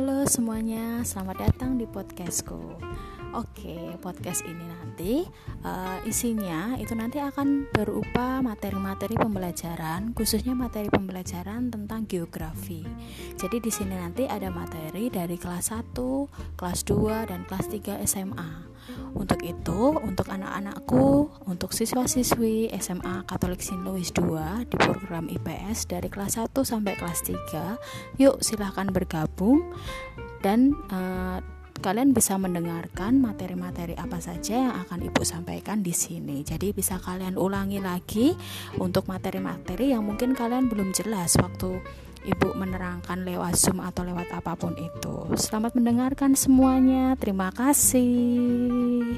Halo semuanya, selamat datang di podcastku. Oke, podcast ini nanti uh, isinya itu nanti akan berupa materi-materi pembelajaran, khususnya materi pembelajaran tentang geografi. Jadi di sini nanti ada materi dari kelas 1, kelas 2 dan kelas 3 SMA. Untuk itu, untuk anak-anakku, untuk siswa-siswi SMA Katolik St. Louis 2 di program IPS dari kelas 1 sampai kelas 3, yuk silahkan bergabung dan uh, kalian bisa mendengarkan materi-materi apa saja yang akan Ibu sampaikan di sini. Jadi bisa kalian ulangi lagi untuk materi-materi yang mungkin kalian belum jelas waktu Ibu menerangkan lewat Zoom atau lewat apa pun itu. Selamat mendengarkan semuanya. Terima kasih.